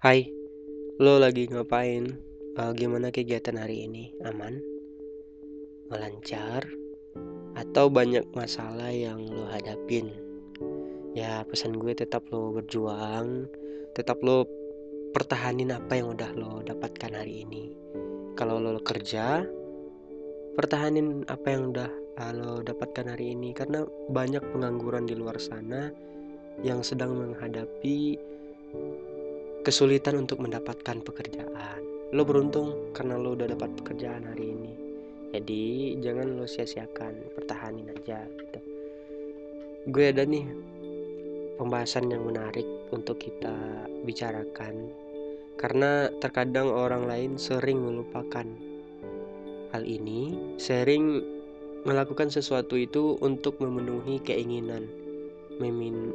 Hai, lo lagi ngapain? Eh, gimana kegiatan hari ini? Aman? Lancar? Atau banyak masalah yang lo hadapin? Ya, pesan gue tetap lo berjuang, tetap lo pertahanin apa yang udah lo dapatkan hari ini. Kalau lo kerja, pertahanin apa yang udah uh, lo dapatkan hari ini karena banyak pengangguran di luar sana yang sedang menghadapi kesulitan untuk mendapatkan pekerjaan. Lo beruntung karena lo udah dapat pekerjaan hari ini. Jadi jangan lo sia-siakan, pertahanin aja gitu. Gue ada nih pembahasan yang menarik untuk kita bicarakan karena terkadang orang lain sering melupakan hal ini, sering melakukan sesuatu itu untuk memenuhi keinginan,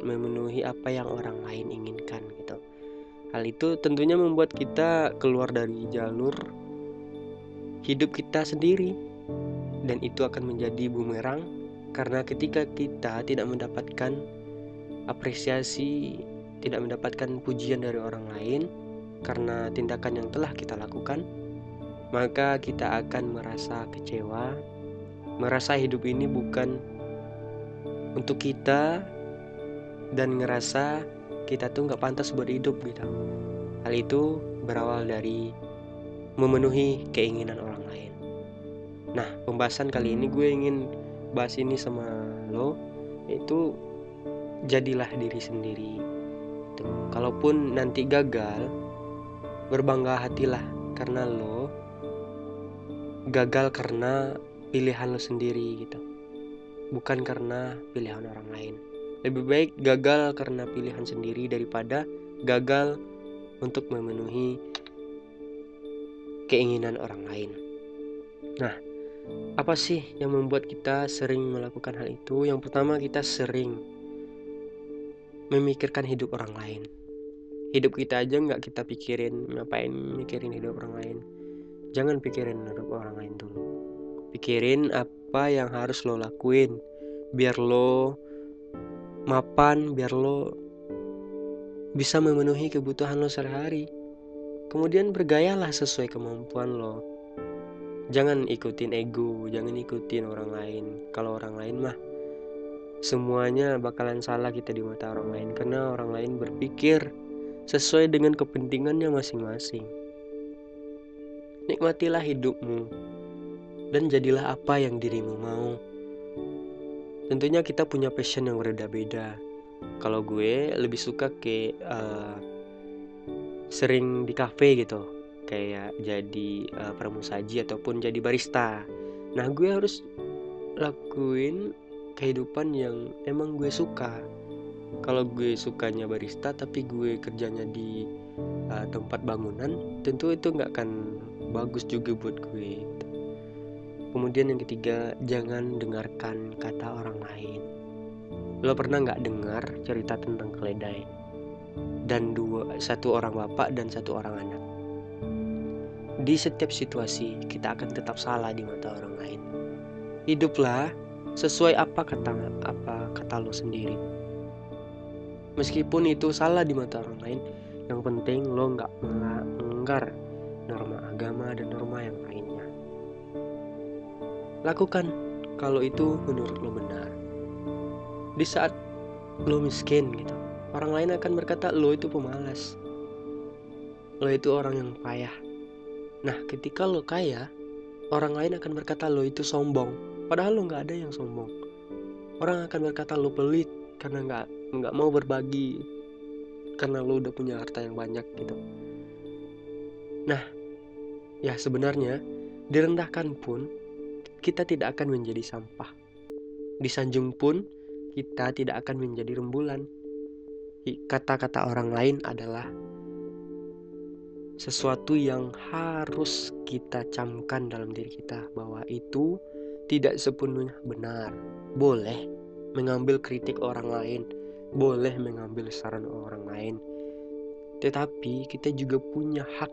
memenuhi apa yang orang lain inginkan gitu. Hal itu tentunya membuat kita keluar dari jalur hidup kita sendiri. Dan itu akan menjadi bumerang karena ketika kita tidak mendapatkan apresiasi, tidak mendapatkan pujian dari orang lain karena tindakan yang telah kita lakukan, maka kita akan merasa kecewa, merasa hidup ini bukan untuk kita dan ngerasa kita tuh nggak pantas buat hidup gitu. Hal itu berawal dari memenuhi keinginan orang lain. Nah pembahasan kali ini gue ingin bahas ini sama lo yaitu jadilah diri sendiri tuh kalaupun nanti gagal berbangga hatilah karena lo gagal karena pilihan lo sendiri gitu. Bukan karena pilihan orang lain lebih baik gagal karena pilihan sendiri daripada gagal untuk memenuhi keinginan orang lain. Nah, apa sih yang membuat kita sering melakukan hal itu? Yang pertama, kita sering memikirkan hidup orang lain. Hidup kita aja nggak kita pikirin, ngapain mikirin hidup orang lain? Jangan pikirin hidup orang lain dulu. Pikirin apa yang harus lo lakuin, biar lo mapan biar lo bisa memenuhi kebutuhan lo sehari-hari. Kemudian bergayalah sesuai kemampuan lo. Jangan ikutin ego, jangan ikutin orang lain. Kalau orang lain mah semuanya bakalan salah kita di mata orang lain karena orang lain berpikir sesuai dengan kepentingannya masing-masing. Nikmatilah hidupmu dan jadilah apa yang dirimu mau tentunya kita punya passion yang berbeda-beda. Kalau gue lebih suka ke uh, sering di cafe gitu. Kayak jadi uh, pramusaji ataupun jadi barista. Nah gue harus lakuin kehidupan yang emang gue suka. Kalau gue sukanya barista tapi gue kerjanya di uh, tempat bangunan tentu itu nggak akan bagus juga buat gue Kemudian yang ketiga, jangan dengarkan kata orang lain. Lo pernah nggak dengar cerita tentang keledai? Dan dua, satu orang bapak dan satu orang anak. Di setiap situasi, kita akan tetap salah di mata orang lain. Hiduplah sesuai apa kata apa kata lo sendiri. Meskipun itu salah di mata orang lain, yang penting lo nggak melanggar norma agama dan norma yang lainnya. Lakukan kalau itu menurut lo benar. Di saat lo miskin gitu, orang lain akan berkata lo itu pemalas. Lo itu orang yang payah. Nah, ketika lo kaya, orang lain akan berkata lo itu sombong. Padahal lo nggak ada yang sombong. Orang akan berkata lo pelit karena nggak nggak mau berbagi karena lo udah punya harta yang banyak gitu. Nah, ya sebenarnya direndahkan pun kita tidak akan menjadi sampah. Disanjung pun kita tidak akan menjadi rembulan. Kata-kata orang lain adalah sesuatu yang harus kita camkan dalam diri kita bahwa itu tidak sepenuhnya benar. Boleh mengambil kritik orang lain, boleh mengambil saran orang lain. Tetapi kita juga punya hak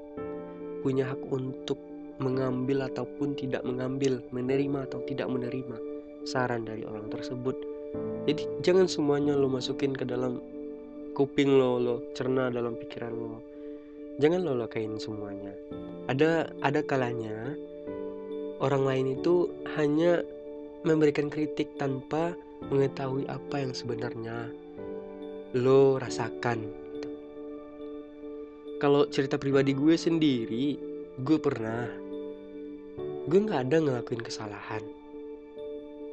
punya hak untuk mengambil ataupun tidak mengambil, menerima atau tidak menerima saran dari orang tersebut. Jadi jangan semuanya lo masukin ke dalam kuping lo, lo cerna dalam pikiran lo. jangan lo lakuin semuanya ada ada kalanya orang lain itu hanya memberikan kritik tanpa mengetahui apa yang sebenarnya lo rasakan gitu. kalau cerita pribadi gue sendiri gue pernah. Gue nggak ada ngelakuin kesalahan.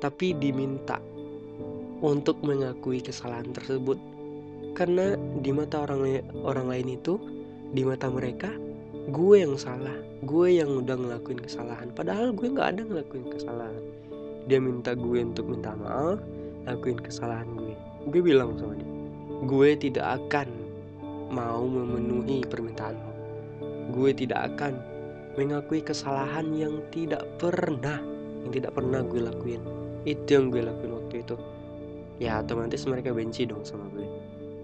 Tapi diminta untuk mengakui kesalahan tersebut. Karena di mata orang orang lain itu di mata mereka gue yang salah. Gue yang udah ngelakuin kesalahan. Padahal gue nggak ada ngelakuin kesalahan. Dia minta gue untuk minta maaf lakuin kesalahan gue. Gue bilang sama dia gue tidak akan mau memenuhi permintaanmu. Gue tidak akan mengakui kesalahan yang tidak pernah yang tidak pernah gue lakuin. Itu yang gue lakuin waktu itu. Ya otomatis mereka benci dong sama gue.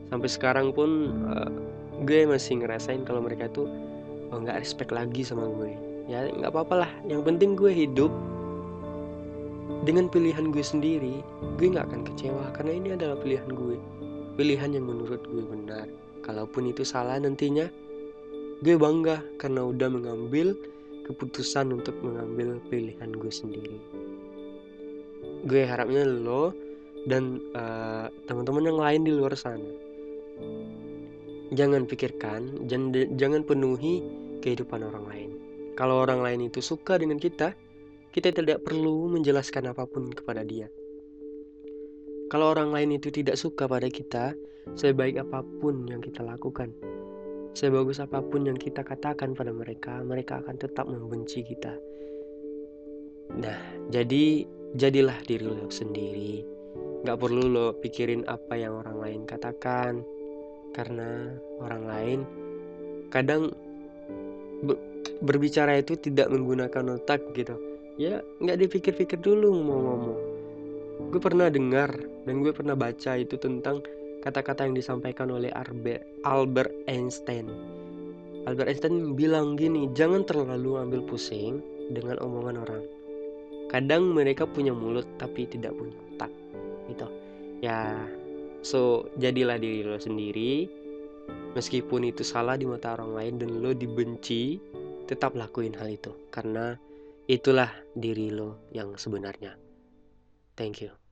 Sampai sekarang pun uh, gue masih ngerasain kalau mereka tuh oh, nggak respect lagi sama gue. Ya nggak apa-apa lah. Yang penting gue hidup dengan pilihan gue sendiri gue nggak akan kecewa karena ini adalah pilihan gue. Pilihan yang menurut gue benar. Kalaupun itu salah nantinya gue bangga karena udah mengambil keputusan untuk mengambil pilihan gue sendiri. Gue harapnya lo dan uh, teman-teman yang lain di luar sana. Jangan pikirkan jangan jangan penuhi kehidupan orang lain. Kalau orang lain itu suka dengan kita kita tidak perlu menjelaskan apa pun kepada dia. Kalau orang lain itu tidak suka pada kita sebaik apa pun yang kita lakukan sebagus apa pun yang kita katakan pada mereka mereka akan tetap membenci kita. Nah jadi jadilah diri lo sendiri. Gak perlu lo pikirin apa yang orang lain katakan. Karena orang lain kadang berbicara itu tidak menggunakan otak gitu. Ya nggak dipikir-pikir dulu mau ngomong. Gue pernah dengar dan gue pernah baca itu tentang kata-kata yang disampaikan oleh Albert Einstein. Albert Einstein bilang gini jangan terlalu ambil pusing dengan omongan orang. Kadang mereka punya mulut tapi tidak punya otak. Gitu. Ya so jadilah diri lo sendiri. Meskipun itu salah di mata orang lain dan lo dibenci tetap lakuin hal itu. Karena itulah diri lo yang sebenarnya. Thank you